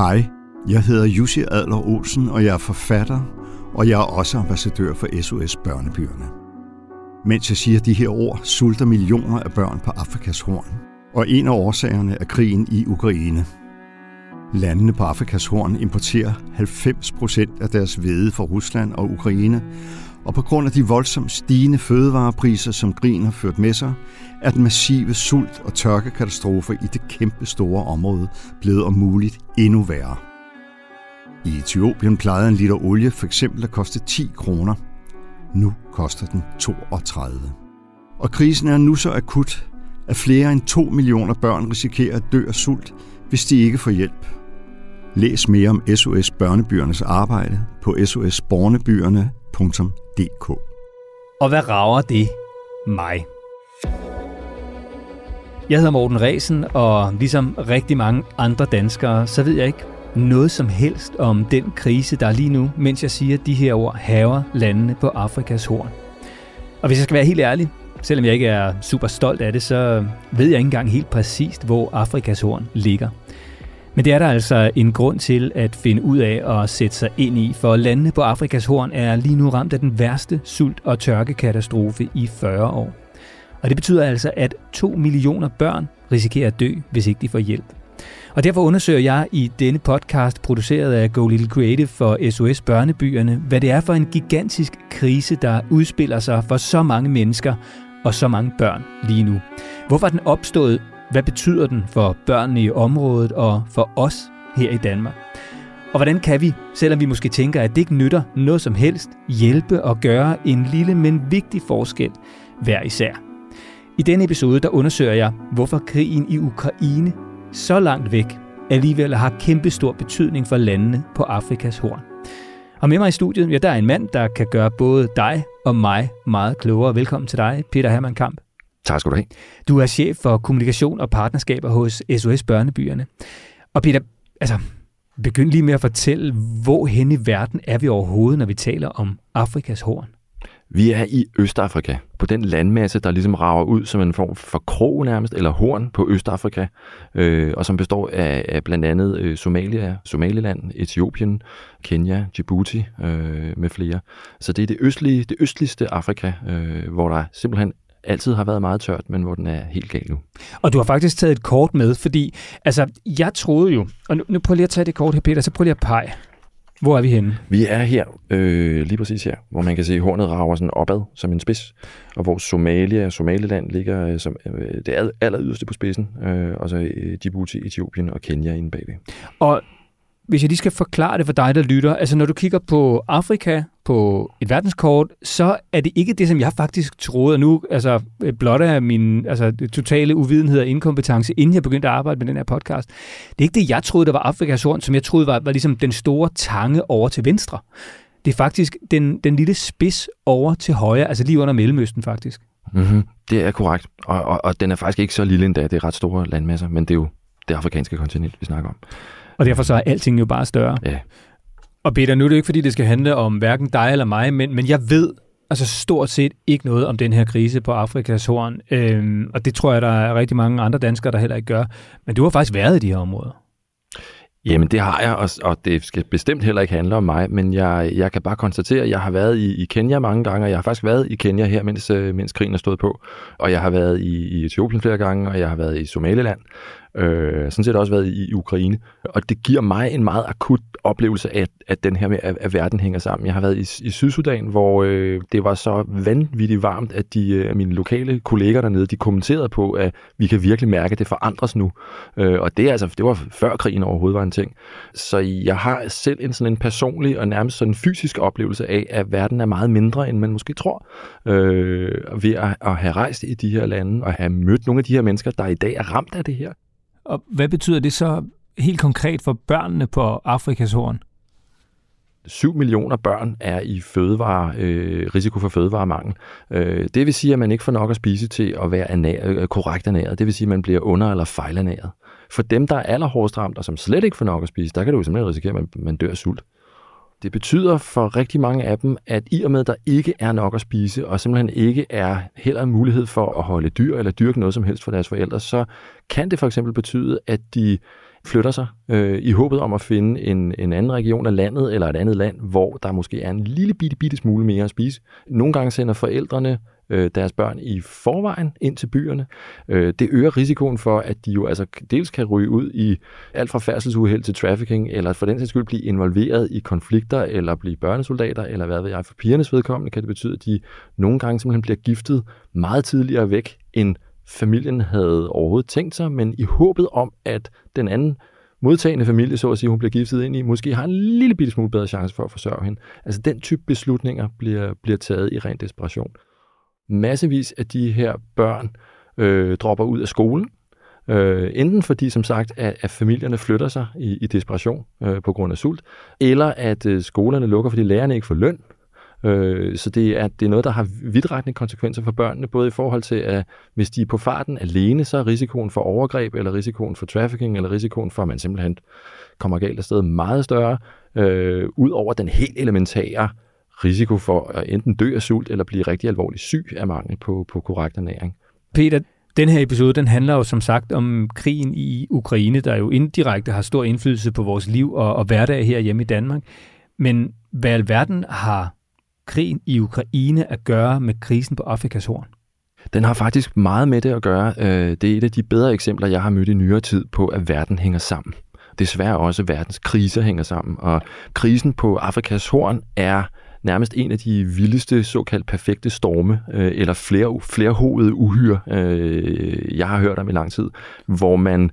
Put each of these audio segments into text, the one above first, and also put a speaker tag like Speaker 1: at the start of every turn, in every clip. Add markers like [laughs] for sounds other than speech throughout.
Speaker 1: Hej, jeg hedder Jussi Adler Olsen, og jeg er forfatter, og jeg er også ambassadør for SOS Børnebyerne. Mens jeg siger de her ord, sulter millioner af børn på Afrikas horn. Og en af årsagerne er krigen i Ukraine. Landene på Afrikas horn importerer 90 procent af deres hvede fra Rusland og Ukraine, og på grund af de voldsomt stigende fødevarepriser, som krigen har ført med sig, er den massive sult- og tørkekatastrofe i det kæmpe store område blevet om muligt endnu værre. I Etiopien plejede en liter olie for eksempel at koste 10 kroner. Nu koster den 32. Og krisen er nu så akut, at flere end 2 millioner børn risikerer at dø af sult, hvis de ikke får hjælp. Læs mere om SOS Børnebyernes arbejde på sosbornebyerne.dk.
Speaker 2: Og hvad rager det mig? Jeg hedder Morten Resen, og ligesom rigtig mange andre danskere, så ved jeg ikke noget som helst om den krise, der er lige nu, mens jeg siger, at de her ord haver landene på Afrikas horn. Og hvis jeg skal være helt ærlig, selvom jeg ikke er super stolt af det, så ved jeg ikke engang helt præcist, hvor Afrikas horn ligger. Men det er der altså en grund til at finde ud af og sætte sig ind i, for landene på Afrikas horn er lige nu ramt af den værste sult- og tørkekatastrofe i 40 år. Og det betyder altså, at 2 millioner børn risikerer at dø, hvis ikke de får hjælp. Og derfor undersøger jeg i denne podcast, produceret af Go Little Creative for SOS Børnebyerne, hvad det er for en gigantisk krise, der udspiller sig for så mange mennesker og så mange børn lige nu. Hvorfor er den opstået? Hvad betyder den for børnene i området og for os her i Danmark? Og hvordan kan vi, selvom vi måske tænker, at det ikke nytter noget som helst, hjælpe og gøre en lille, men vigtig forskel hver især? I denne episode der undersøger jeg, hvorfor krigen i Ukraine så langt væk alligevel har kæmpestor betydning for landene på Afrikas horn. Og med mig i studiet, ja, der er en mand, der kan gøre både dig og mig meget klogere. Velkommen til dig, Peter Hermann Kamp.
Speaker 3: Tak skal du have.
Speaker 2: Du er chef for kommunikation og partnerskaber hos SOS Børnebyerne. Og Peter, altså, begynd lige med at fortælle, hvor hen i verden er vi overhovedet, når vi taler om Afrikas horn?
Speaker 3: Vi er i Østafrika, på den landmasse, der ligesom rager ud som en form for krog nærmest, eller horn på Østafrika, øh, og som består af, af blandt andet øh, Somalia, Somaliland, Etiopien, Kenya, Djibouti øh, med flere. Så det er det, østlige, det østligste Afrika, øh, hvor der simpelthen altid har været meget tørt, men hvor den er helt gal nu.
Speaker 2: Og du har faktisk taget et kort med, fordi altså, jeg troede jo, og nu, nu prøver jeg lige at tage det kort her, Peter, så prøver jeg at pege. Hvor er vi henne?
Speaker 3: Vi er her, øh, lige præcis her, hvor man kan se, at hornet rager sådan opad som en spids, og hvor Somalia og Somaliland ligger øh, som øh, det aller yderste på spidsen, øh, og så øh, Djibouti, Etiopien og Kenya inde bagved.
Speaker 2: Og hvis jeg lige skal forklare det for dig, der lytter, altså når du kigger på Afrika, på et verdenskort, så er det ikke det, som jeg faktisk troede, og nu altså, blot af min altså, totale uvidenhed og inkompetence, inden jeg begyndte at arbejde med den her podcast. Det er ikke det, jeg troede, der var Afrikas horn, som jeg troede var, var ligesom den store tange over til venstre. Det er faktisk den, den lille spids over til højre, altså lige under Mellemøsten faktisk.
Speaker 3: Mm-hmm. Det er korrekt, og, og, og den er faktisk ikke så lille endda, det er ret store landmasser, men det er jo det afrikanske kontinent, vi snakker om.
Speaker 2: Og derfor så er alting jo bare større.
Speaker 3: Ja.
Speaker 2: Og Peter, nu er det jo ikke, fordi det skal handle om hverken dig eller mig, men, men jeg ved altså stort set ikke noget om den her krise på Afrikas horn. Øhm, og det tror jeg, der er rigtig mange andre danskere, der heller ikke gør. Men du har faktisk været i de her områder.
Speaker 3: Jamen det har jeg, og, og det skal bestemt heller ikke handle om mig, men jeg, jeg kan bare konstatere, at jeg har været i, i Kenya mange gange, og jeg har faktisk været i Kenya her, mens, øh, mens krigen er stået på. Og jeg har været i, i Etiopien flere gange, og jeg har været i Somaliland, Øh, sådan set også været i, i Ukraine. Og det giver mig en meget akut oplevelse af, at den her med, at, at verden hænger sammen. Jeg har været i, i Sydsudan, hvor øh, det var så vanvittigt varmt, at de, øh, mine lokale kolleger dernede, de kommenterede på, at vi kan virkelig mærke, at det forandres nu. Øh, og det, er altså, det var før krigen overhovedet var en ting. Så jeg har selv en sådan en personlig og nærmest sådan en fysisk oplevelse af, at verden er meget mindre, end man måske tror. Øh, ved at, at have rejst i de her lande og have mødt nogle af de her mennesker, der i dag er ramt af det her.
Speaker 2: Og hvad betyder det så helt konkret for børnene på Afrikas horn?
Speaker 3: 7 millioner børn er i fødevare, øh, risiko for fødevaremangel. Øh, det vil sige, at man ikke får nok at spise til at være ernæret, øh, korrekt ernæret. Det vil sige, at man bliver under- eller fejlernæret. For dem, der er allerhårdest ramt, og som slet ikke får nok at spise, der kan du jo simpelthen risikere, at man, man dør af sult. Det betyder for rigtig mange af dem, at i og med, at der ikke er nok at spise, og simpelthen ikke er heller en mulighed for at holde dyr eller dyrke noget som helst for deres forældre, så kan det for eksempel betyde, at de flytter sig øh, i håbet om at finde en, en anden region af landet eller et andet land, hvor der måske er en lille bitte, bitte smule mere at spise. Nogle gange sender forældrene øh, deres børn i forvejen ind til byerne. Øh, det øger risikoen for, at de jo altså dels kan ryge ud i alt fra færdselsuheld til trafficking, eller for den sags skyld blive involveret i konflikter, eller blive børnesoldater, eller hvad ved jeg. For pigernes vedkommende kan det betyde, at de nogle gange simpelthen bliver giftet meget tidligere væk, end familien havde overhovedet tænkt sig, men i håbet om, at den anden modtagende familie, så at sige, hun bliver giftet ind i, måske har en lille bitte smule bedre chance for at forsørge hende. Altså den type beslutninger bliver, bliver taget i ren desperation. Massevis af de her børn øh, dropper ud af skolen, øh, enten fordi, som sagt, at, at familierne flytter sig i, i desperation øh, på grund af sult, eller at øh, skolerne lukker, fordi lærerne ikke får løn, Øh, så det er, det er noget, der har vidtrækkende konsekvenser for børnene, både i forhold til, at hvis de er på farten alene, så er risikoen for overgreb, eller risikoen for trafficking, eller risikoen for, at man simpelthen kommer galt af sted meget større, øh, ud over den helt elementære risiko for at enten dø af sult, eller blive rigtig alvorligt syg af mangel på, på korrekt ernæring.
Speaker 2: Peter, den her episode, den handler jo som sagt om krigen i Ukraine, der jo indirekte har stor indflydelse på vores liv og, og hverdag her hjemme i Danmark. Men hvad alverden har krigen i Ukraine at gøre med krisen på Afrikas horn?
Speaker 3: Den har faktisk meget med det at gøre. Øh, det er et af de bedre eksempler, jeg har mødt i nyere tid på, at verden hænger sammen. Desværre også, at verdens kriser hænger sammen. Og krisen på Afrikas horn er nærmest en af de vildeste såkaldt perfekte storme, øh, eller flere, flerhovede uhyre, øh, jeg har hørt om i lang tid, hvor man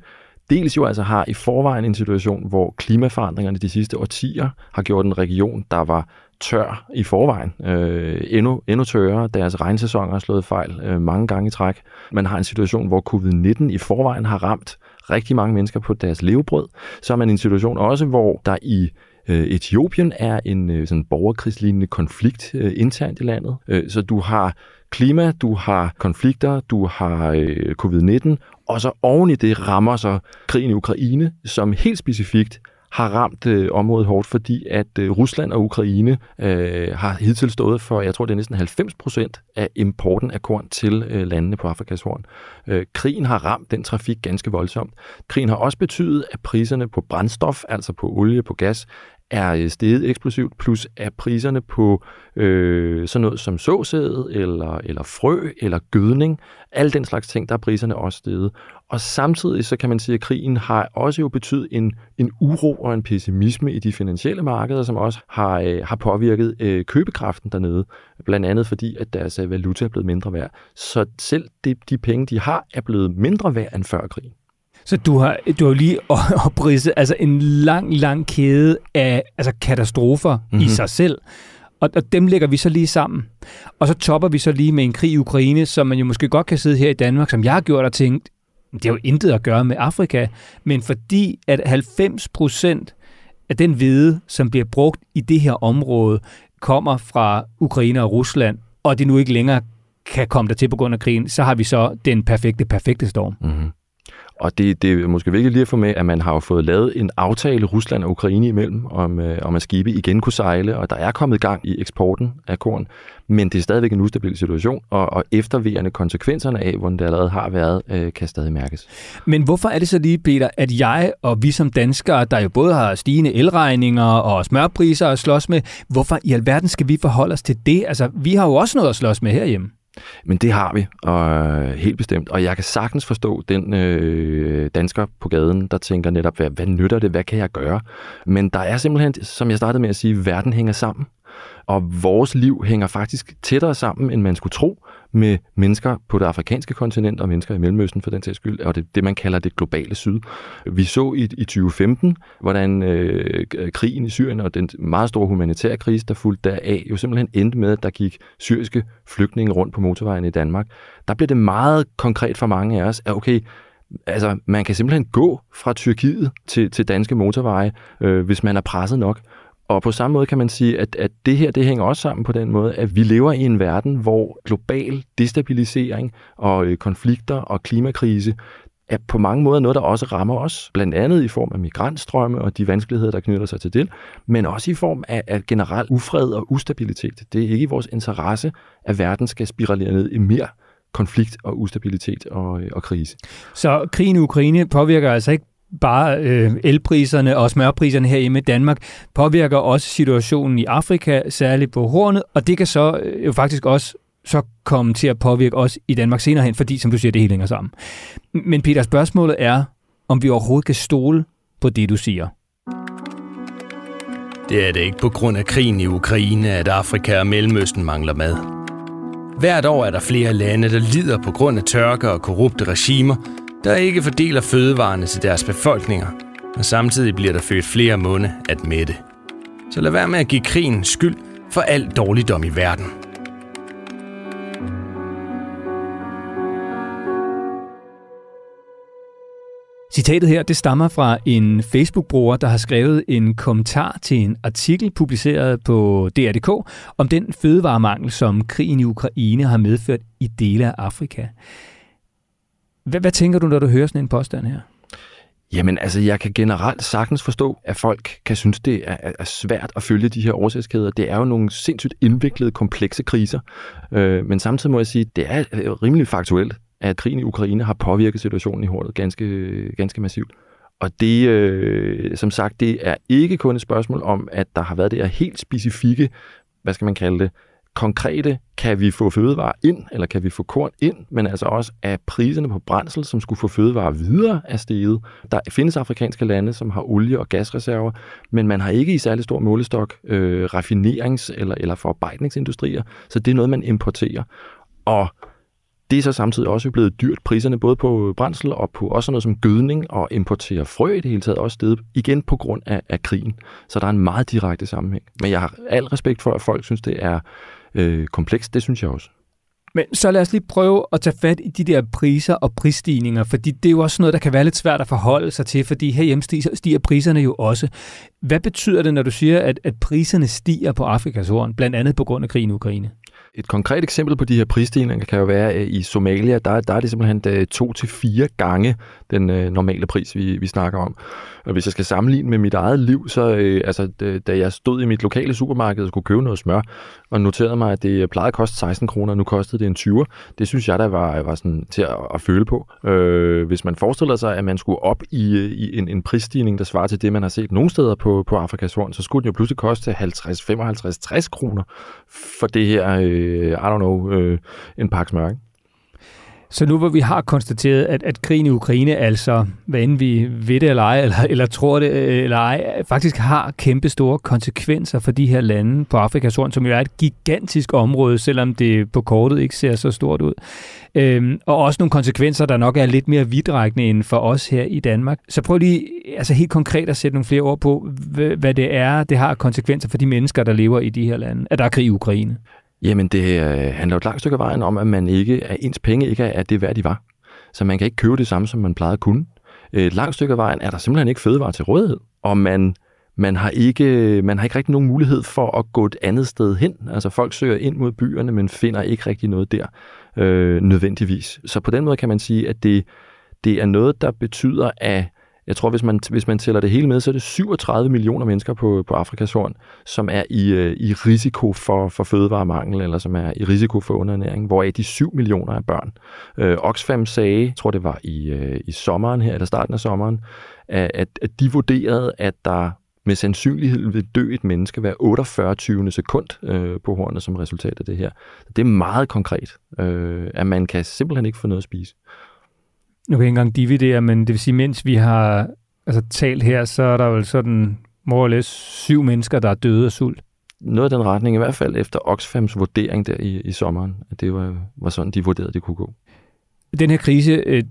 Speaker 3: dels jo altså har i forvejen en situation, hvor klimaforandringerne de sidste årtier har gjort en region, der var tør i forvejen. Øh, endnu, endnu tørre. Deres regnsæsoner har slået fejl øh, mange gange i træk. Man har en situation, hvor covid-19 i forvejen har ramt rigtig mange mennesker på deres levebrød. Så er man i en situation også, hvor der i øh, Etiopien er en øh, sådan borgerkrigslignende konflikt øh, internt i landet. Øh, så du har klima, du har konflikter, du har øh, covid-19, og så oven i det rammer så krigen i Ukraine, som helt specifikt har ramt øh, området hårdt, fordi at øh, Rusland og Ukraine øh, har hidtil stået for, jeg tror det er næsten 90 procent af importen af korn til øh, landene på Afrikas horn. Øh, krigen har ramt den trafik ganske voldsomt. Krigen har også betydet, at priserne på brændstof, altså på olie, på gas, er øh, steget eksplosivt, plus at priserne på øh, sådan noget som såsæde, eller, eller frø, eller gødning, alle den slags ting, der er priserne også steget. Og samtidig så kan man sige, at krigen har også jo betydet en, en uro og en pessimisme i de finansielle markeder, som også har, øh, har påvirket øh, købekraften dernede, blandt andet fordi, at deres øh, valuta er blevet mindre værd. Så selv de, de penge, de har, er blevet mindre værd end før krigen.
Speaker 2: Så du har, du har lige [laughs] opridset altså en lang, lang kæde af altså katastrofer mm-hmm. i mhm. sig selv. Og, og dem lægger vi så lige sammen. Og så topper vi så lige med en krig i Ukraine, som man jo måske godt kan sidde her i Danmark, som jeg har gjort og tænkt, det har jo intet at gøre med Afrika, men fordi at 90 procent af den hvede, som bliver brugt i det her område, kommer fra Ukraine og Rusland, og det nu ikke længere kan komme der til på grund af krigen, så har vi så den perfekte, perfekte storm. Mm-hmm.
Speaker 3: Og det, det er måske vigtigt lige at få med, at man har jo fået lavet en aftale Rusland og Ukraine imellem, om, øh, om at skibe igen kunne sejle, og der er kommet gang i eksporten af korn, men det er stadigvæk en ustabil situation, og, og efterværende konsekvenserne af, hvordan det allerede har været, øh, kan stadig mærkes.
Speaker 2: Men hvorfor er det så lige, Peter, at jeg og vi som danskere, der jo både har stigende elregninger og smørpriser at slås med, hvorfor i alverden skal vi forholde os til det? Altså, vi har jo også noget at slås med herhjemme.
Speaker 3: Men det har vi, og øh, helt bestemt. Og jeg kan sagtens forstå den øh, dansker på gaden, der tænker netop, hvad, hvad nytter det, hvad kan jeg gøre? Men der er simpelthen, som jeg startede med at sige, verden hænger sammen. Og vores liv hænger faktisk tættere sammen, end man skulle tro, med mennesker på det afrikanske kontinent og mennesker i Mellemøsten for den sags skyld, og det, det man kalder det globale syd. Vi så i, i 2015, hvordan øh, krigen i Syrien og den meget store humanitære krise, der fulgte deraf, jo simpelthen endte med, at der gik syriske flygtninge rundt på motorvejen i Danmark. Der blev det meget konkret for mange af os, at okay, altså man kan simpelthen gå fra Tyrkiet til, til danske motorveje, øh, hvis man er presset nok. Og på samme måde kan man sige, at, at det her det hænger også sammen på den måde, at vi lever i en verden, hvor global destabilisering og øh, konflikter og klimakrise er på mange måder noget, der også rammer os, blandt andet i form af migrantstrømme og de vanskeligheder, der knytter sig til det, men også i form af, af generel ufred og ustabilitet. Det er ikke i vores interesse, at verden skal spiralere ned i mere konflikt og ustabilitet og, øh, og krise.
Speaker 2: Så krigen i Ukraine påvirker altså ikke bare øh, elpriserne og smørpriserne herhjemme i Danmark, påvirker også situationen i Afrika, særligt på Hornet, og det kan så øh, jo faktisk også så komme til at påvirke os i Danmark senere hen, fordi, som du siger, det hele hænger sammen. Men Peter, spørgsmålet er, om vi overhovedet kan stole på det, du siger.
Speaker 4: Det er det ikke på grund af krigen i Ukraine, at Afrika og Mellemøsten mangler mad. Hvert år er der flere lande, der lider på grund af tørke og korrupte regimer, der ikke fordeler fødevarene til deres befolkninger, og samtidig bliver der født flere munde at mætte. Så lad være med at give krigen skyld for al dårligdom i verden.
Speaker 2: Citatet her, det stammer fra en Facebook-bruger, der har skrevet en kommentar til en artikel publiceret på DR.dk om den fødevaremangel, som krigen i Ukraine har medført i dele af Afrika. Hvad, hvad tænker du, når du hører sådan en påstand her?
Speaker 3: Jamen, altså, jeg kan generelt sagtens forstå, at folk kan synes, det er, er svært at følge de her årsagskæder. Det er jo nogle sindssygt indviklede, komplekse kriser. Øh, men samtidig må jeg sige, det er øh, rimelig faktuelt at krigen i Ukraine har påvirket situationen i Hornet ganske, ganske massivt. Og det, øh, som sagt, det er ikke kun et spørgsmål om, at der har været det her helt specifikke, hvad skal man kalde det, konkrete, kan vi få fødevarer ind, eller kan vi få korn ind, men altså også at priserne på brændsel, som skulle få fødevarer videre, er steget. Der findes afrikanske lande, som har olie- og gasreserver, men man har ikke i særlig stor målestok øh, raffinerings- eller, eller forarbejdningsindustrier, så det er noget, man importerer. Og det er så samtidig også blevet dyrt. Priserne både på brændsel og på også noget som gødning og importere frø i det hele taget også stedet, igen på grund af, af krigen. Så der er en meget direkte sammenhæng. Men jeg har al respekt for, at folk synes, det er øh, komplekst. Det synes jeg også.
Speaker 2: Men så lad os lige prøve at tage fat i de der priser og prisstigninger, fordi det er jo også noget, der kan være lidt svært at forholde sig til, fordi herhjemme stiger, stiger priserne jo også. Hvad betyder det, når du siger, at, at priserne stiger på Afrikas horn, blandt andet på grund af krigen i Ukraine?
Speaker 3: Et konkret eksempel på de her prisstigninger kan jo være, at i Somalia, der, der er det simpelthen øh, to til fire gange den øh, normale pris, vi, vi snakker om. Og hvis jeg skal sammenligne med mit eget liv, så øh, altså, da jeg stod i mit lokale supermarked og skulle købe noget smør, og noterede mig, at det plejede at koste 16 kroner, og nu kostede det en 20. Det synes jeg, der var, var sådan til at, at føle på. Øh, hvis man forestiller sig, at man skulle op i, øh, i en, en prisstigning, der svarer til det, man har set nogle steder på, på Afrikas Horn, så skulle den jo pludselig koste 50, 55, 60 kroner for det her, øh, Øh, I don't know, øh, en pakke smør. Ikke?
Speaker 2: Så nu hvor vi har konstateret, at, at krigen i Ukraine, altså hvad end vi ved det eller ej, eller, [laughs] eller tror det øh, eller ej, faktisk har kæmpe store konsekvenser for de her lande på Afrikas Horn, som jo er et gigantisk område, selvom det på kortet ikke ser så stort ud. Øhm, og også nogle konsekvenser, der nok er lidt mere vidtrækkende end for os her i Danmark. Så prøv lige altså helt konkret at sætte nogle flere ord på, hvad det er, det har konsekvenser for de mennesker, der lever i de her lande, at der er krig i Ukraine.
Speaker 3: Jamen, det øh, handler jo et langt stykke af vejen om, at man ikke, at ens penge ikke er det værd, de var. Så man kan ikke købe det samme, som man plejede at kunne. Et langt stykke af vejen er der simpelthen ikke fødevarer til rådighed, og man, man, har ikke, man har ikke rigtig nogen mulighed for at gå et andet sted hen. Altså folk søger ind mod byerne, men finder ikke rigtig noget der øh, nødvendigvis. Så på den måde kan man sige, at det, det er noget, der betyder, at jeg tror, hvis man, hvis man tæller det hele med, så er det 37 millioner mennesker på, på Afrikas Horn, som er i, øh, i risiko for, for fødevaremangel, eller som er i risiko for underernæring, hvoraf de 7 millioner er børn. Øh, Oxfam sagde, jeg tror det var i, øh, i sommeren her, eller starten af sommeren, at, at de vurderede, at der med sandsynlighed vil dø et menneske hver 48. 20. sekund øh, på hornet som resultat af det her. Det er meget konkret, øh, at man kan simpelthen ikke få noget at spise
Speaker 2: nu kan jeg ikke engang dividere, men det vil sige, mens vi har altså, talt her, så er der vel sådan more syv mennesker, der er døde af sult.
Speaker 3: Noget af den retning, i hvert fald efter Oxfams vurdering der i, i sommeren, at det var, var sådan, de vurderede, det kunne gå.
Speaker 2: Den her krise, øh,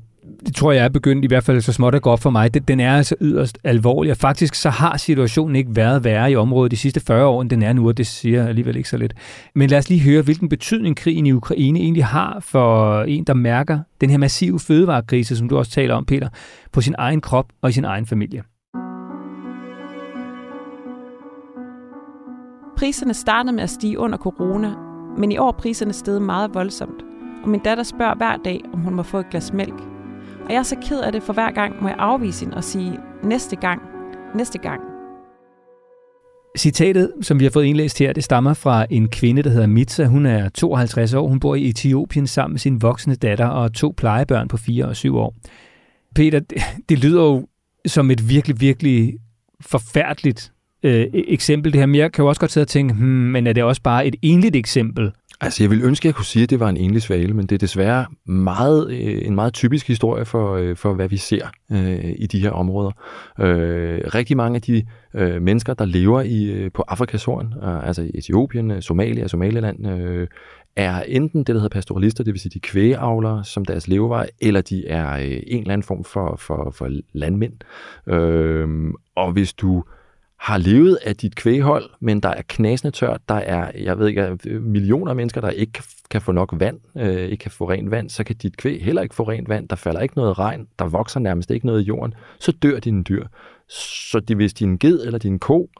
Speaker 2: det tror jeg er begyndt i hvert fald så småt at gå op for mig. Den er altså yderst alvorlig, og faktisk så har situationen ikke været værre i området de sidste 40 år, end den er nu, og det siger alligevel ikke så lidt. Men lad os lige høre, hvilken betydning krigen i Ukraine egentlig har for en, der mærker den her massive fødevarekrise, som du også taler om, Peter, på sin egen krop og i sin egen familie.
Speaker 5: Priserne startede med at stige under corona, men i år er priserne steget meget voldsomt. Og min datter spørger hver dag, om hun må få et glas mælk. Og jeg er så ked af det, for hver gang må jeg afvise hende og sige, næste gang, næste gang.
Speaker 2: Citatet, som vi har fået indlæst her, det stammer fra en kvinde, der hedder Mitsa. Hun er 52 år. Hun bor i Etiopien sammen med sin voksne datter og to plejebørn på 4 og 7 år. Peter, det, det lyder jo som et virkelig, virkelig forfærdeligt øh, e-, eksempel, det her. Men jeg kan jo også godt sidde og tænke, hmm, men er det også bare et enligt eksempel?
Speaker 3: Altså, jeg vil ønske, at jeg kunne sige, at det var en enlig svale, men det er desværre meget, øh, en meget typisk historie for, øh, for hvad vi ser øh, i de her områder. Øh, rigtig mange af de øh, mennesker, der lever i øh, på Afrikas horn, øh, altså i Etiopien, øh, Somalia, Somaliland, øh, er enten det, der hedder pastoralister, det vil sige de kvægeavlere, som deres levevej, eller de er øh, en eller anden form for, for, for landmænd. Øh, og hvis du har levet af dit kvæghold, men der er knasende tørt, der er, jeg ved ikke, millioner af mennesker, der ikke kan få nok vand, øh, ikke kan få rent vand, så kan dit kvæg heller ikke få rent vand, der falder ikke noget regn, der vokser nærmest ikke noget i jorden, så dør dine dyr. Så det, hvis din ged eller din ko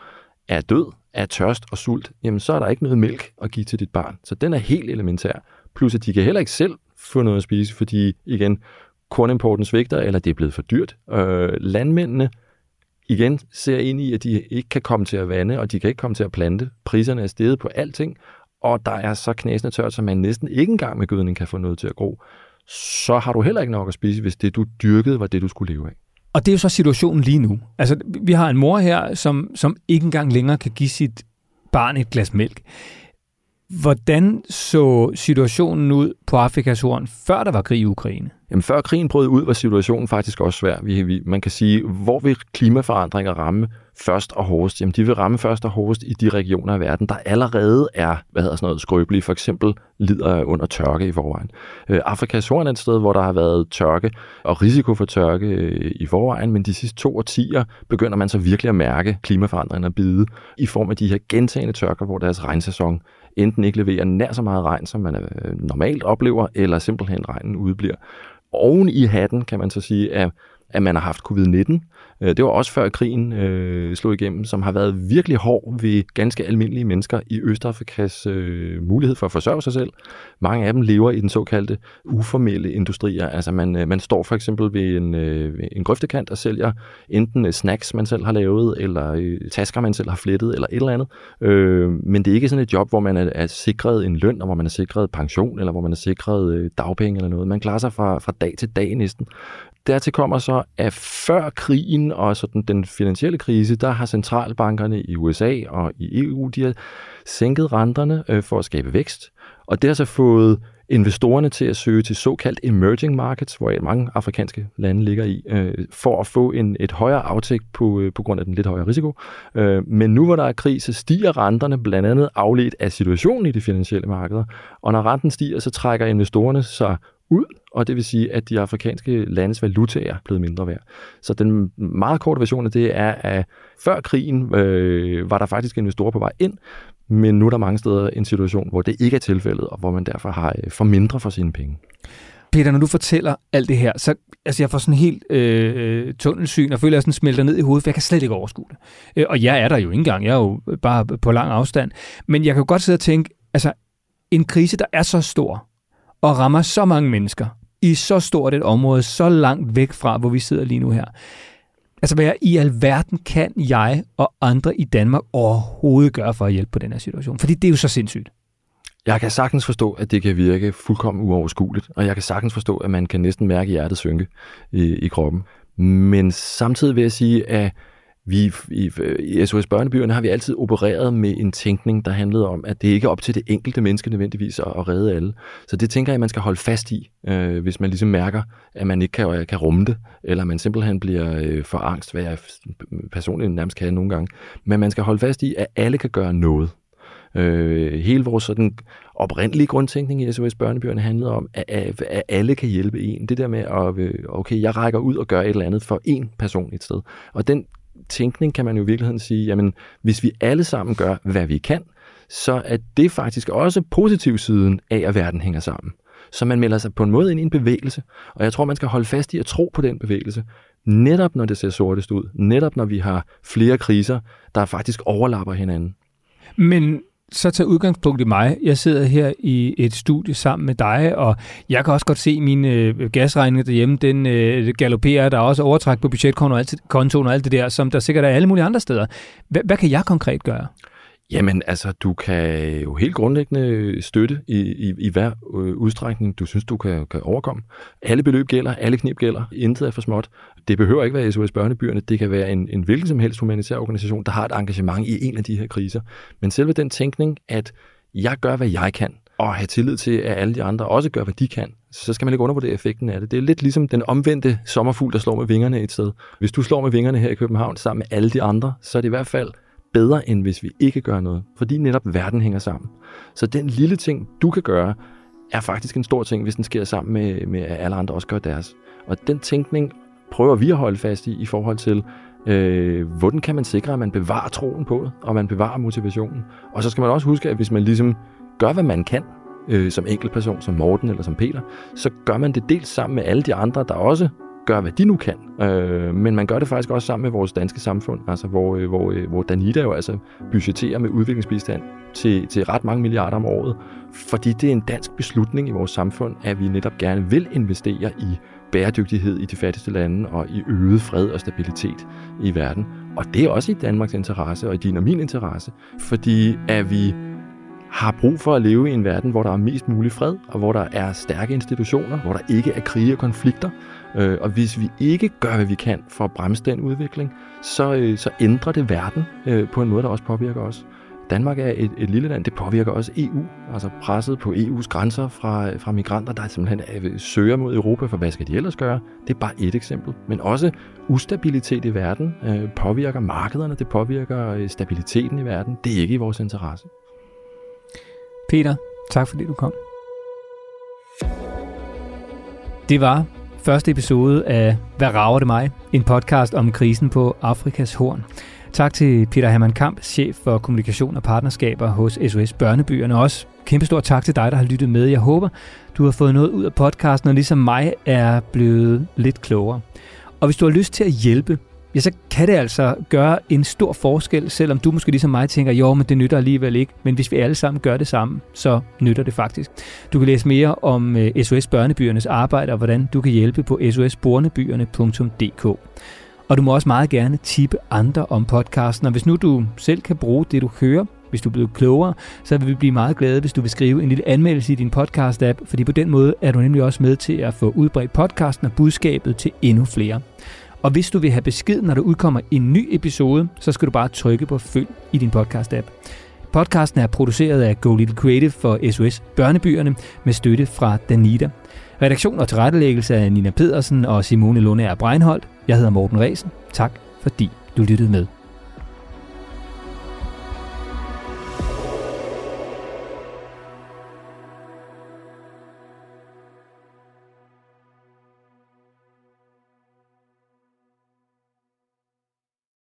Speaker 3: er død af tørst og sult, jamen så er der ikke noget mælk at give til dit barn. Så den er helt elementær. Plus at de kan heller ikke selv få noget at spise, fordi igen, kornimporten svigter, eller det er blevet for dyrt. Øh, landmændene igen ser ind i, at de ikke kan komme til at vande, og de kan ikke komme til at plante. Priserne er steget på alting, og der er så knæsende tørt, så man næsten ikke engang med gødning kan få noget til at gro. Så har du heller ikke nok at spise, hvis det, du dyrkede, var det, du skulle leve af.
Speaker 2: Og det er jo så situationen lige nu. Altså, vi har en mor her, som, som ikke engang længere kan give sit barn et glas mælk. Hvordan så situationen ud på Afrikas horn, før der var krig i Ukraine?
Speaker 3: Jamen, før krigen brød ud, var situationen faktisk også svær. Vi, vi, man kan sige, hvor vil klimaforandringer ramme først og hårdest? Jamen, de vil ramme først og hårdest i de regioner af verden, der allerede er, hvad hedder sådan noget, skrøbelige. For eksempel lider under tørke i forvejen. Øh, Afrikas Horn er et sted, hvor der har været tørke og risiko for tørke øh, i forvejen, men de sidste to årtier begynder man så virkelig at mærke klimaforandringerne bide i form af de her gentagende tørker, hvor deres regnsæson enten ikke leverer nær så meget regn, som man øh, normalt oplever, eller simpelthen regnen udbliver. Oven i hatten, kan man så sige, at, at man har haft covid-19, Øh, det var også før krigen øh, slog igennem, som har været virkelig hård ved ganske almindelige mennesker i Østafrikas øh, mulighed for at forsørge sig selv. Mange af dem lever i den såkaldte uformelle industrier. Altså man, øh, man står for eksempel ved en, øh, en grøftekant og sælger enten øh, snacks, man selv har lavet, eller øh, tasker, man selv har flettet, eller et eller andet. Øh, men det er ikke sådan et job, hvor man er, er sikret en løn, og hvor man er sikret pension, eller hvor man er sikret øh, dagpenge eller noget. Man klarer sig fra, fra dag til dag næsten. Dertil kommer så, at før krigen og sådan den finansielle krise, der har centralbankerne i USA og i EU, de har sænket renterne øh, for at skabe vækst. Og det har så fået investorerne til at søge til såkaldt emerging markets, hvor mange afrikanske lande ligger i, øh, for at få en, et højere aftægt på, øh, på grund af den lidt højere risiko. Øh, men nu hvor der er krig, så stiger renterne blandt andet afledt af situationen i de finansielle markeder. Og når renten stiger, så trækker investorerne sig ud, og det vil sige, at de afrikanske landes valutaer er blevet mindre værd. Så den meget korte version af det er, at før krigen øh, var der faktisk investorer på vej ind, men nu er der mange steder en situation, hvor det ikke er tilfældet, og hvor man derfor har øh, for mindre for sine penge.
Speaker 2: Peter, når du fortæller alt det her, så altså jeg får sådan helt øh, tunnelsyn, og føler, at jeg sådan smelter ned i hovedet, for jeg kan slet ikke overskue det. Øh, og jeg er der jo ikke engang, jeg er jo bare på lang afstand. Men jeg kan jo godt sidde og tænke, altså en krise, der er så stor, og rammer så mange mennesker i så stort et område, så langt væk fra, hvor vi sidder lige nu her. Altså, hvad i alverden kan jeg og andre i Danmark overhovedet gøre for at hjælpe på den her situation? Fordi det er jo så sindssygt.
Speaker 3: Jeg kan sagtens forstå, at det kan virke fuldkommen uoverskueligt, og jeg kan sagtens forstå, at man kan næsten mærke hjertet synke i, i kroppen. Men samtidig vil jeg sige, at vi i, i SOS Børnebyerne har vi altid opereret med en tænkning, der handlede om, at det ikke er op til det enkelte menneske nødvendigvis at, at redde alle. Så det tænker jeg, at man skal holde fast i, øh, hvis man ligesom mærker, at man ikke kan, øh, kan rumme det, eller man simpelthen bliver øh, for angst, hvad jeg personligt nærmest kan nogle gange. Men man skal holde fast i, at alle kan gøre noget. Øh, hele vores sådan oprindelige grundtænkning i SOS Børnebyerne handlede om, at, at, at alle kan hjælpe en. Det der med, at øh, okay, jeg rækker ud og gør et eller andet for en person et sted. Og den tænkning kan man jo i virkeligheden sige, jamen hvis vi alle sammen gør, hvad vi kan, så er det faktisk også positiv siden af, at verden hænger sammen. Så man melder sig på en måde ind i en bevægelse, og jeg tror, man skal holde fast i at tro på den bevægelse, netop når det ser sortest ud, netop når vi har flere kriser, der faktisk overlapper hinanden.
Speaker 2: Men så tage udgangspunkt i mig. Jeg sidder her i et studie sammen med dig, og jeg kan også godt se min øh, gasregning derhjemme, den øh, galopperer. Der er også overtræk på budgetkontoen og, alt, og alt det der, som der sikkert er alle mulige andre steder. H- hvad kan jeg konkret gøre?
Speaker 3: Jamen, altså, du kan jo helt grundlæggende støtte i, i, i hver øh, udstrækning, du synes, du kan, kan overkomme. Alle beløb gælder, alle knip gælder, intet er for småt. Det behøver ikke være SOS Børnebyerne, det kan være en, en hvilken som helst humanitær organisation, der har et engagement i en af de her kriser. Men selve den tænkning, at jeg gør, hvad jeg kan, og have tillid til, at alle de andre også gør, hvad de kan, så skal man ikke undervurdere effekten af det. Det er lidt ligesom den omvendte sommerfugl, der slår med vingerne et sted. Hvis du slår med vingerne her i København sammen med alle de andre, så er det i hvert fald bedre, end hvis vi ikke gør noget. Fordi netop verden hænger sammen. Så den lille ting, du kan gøre, er faktisk en stor ting, hvis den sker sammen med, med at alle andre også gør deres. Og den tænkning prøver vi at holde fast i, i forhold til, øh, hvordan kan man sikre, at man bevarer troen på det, og man bevarer motivationen. Og så skal man også huske, at hvis man ligesom gør, hvad man kan, øh, som enkeltperson, som Morten eller som Peter, så gør man det dels sammen med alle de andre, der også gør, hvad de nu kan. Øh, men man gør det faktisk også sammen med vores danske samfund, altså hvor, øh, hvor, øh, hvor Danida jo altså budgeterer med udviklingsbistand til, til ret mange milliarder om året, fordi det er en dansk beslutning i vores samfund, at vi netop gerne vil investere i bæredygtighed i de fattigste lande og i øget fred og stabilitet i verden. Og det er også i Danmarks interesse og i din og min interesse, fordi at vi har brug for at leve i en verden, hvor der er mest mulig fred, og hvor der er stærke institutioner, hvor der ikke er krige og konflikter. Øh, og hvis vi ikke gør, hvad vi kan for at bremse den udvikling, så, øh, så ændrer det verden øh, på en måde, der også påvirker os. Danmark er et, et lille land, det påvirker også EU, altså presset på EU's grænser fra, fra migranter, der simpelthen øh, søger mod Europa, for hvad skal de ellers gøre? Det er bare et eksempel. Men også ustabilitet i verden øh, påvirker markederne, det påvirker øh, stabiliteten i verden. Det er ikke i vores interesse.
Speaker 2: Peter, tak fordi du kom. Det var første episode af Hvad rager det mig? En podcast om krisen på Afrikas Horn. Tak til Peter Hermann Kamp, chef for kommunikation og partnerskaber hos SOS Børnebyerne. Også kæmpe stor tak til dig, der har lyttet med. Jeg håber, du har fået noget ud af podcasten, og ligesom mig er blevet lidt klogere. Og hvis du har lyst til at hjælpe ja, så kan det altså gøre en stor forskel, selvom du måske ligesom mig tænker, jo, men det nytter alligevel ikke. Men hvis vi alle sammen gør det samme, så nytter det faktisk. Du kan læse mere om øh, SOS Børnebyernes arbejde og hvordan du kan hjælpe på sosbornebyerne.dk. Og du må også meget gerne tippe andre om podcasten, og hvis nu du selv kan bruge det, du hører, hvis du er blevet klogere, så vil vi blive meget glade, hvis du vil skrive en lille anmeldelse i din podcast-app, fordi på den måde er du nemlig også med til at få udbredt podcasten og budskabet til endnu flere. Og hvis du vil have besked, når der udkommer en ny episode, så skal du bare trykke på følg i din podcast-app. Podcasten er produceret af Go Little Creative for SOS Børnebyerne med støtte fra Danita. Redaktion og tilrettelæggelse af Nina Pedersen og Simone Lundager Breinholt. Jeg hedder Morten Resen. Tak fordi du lyttede med.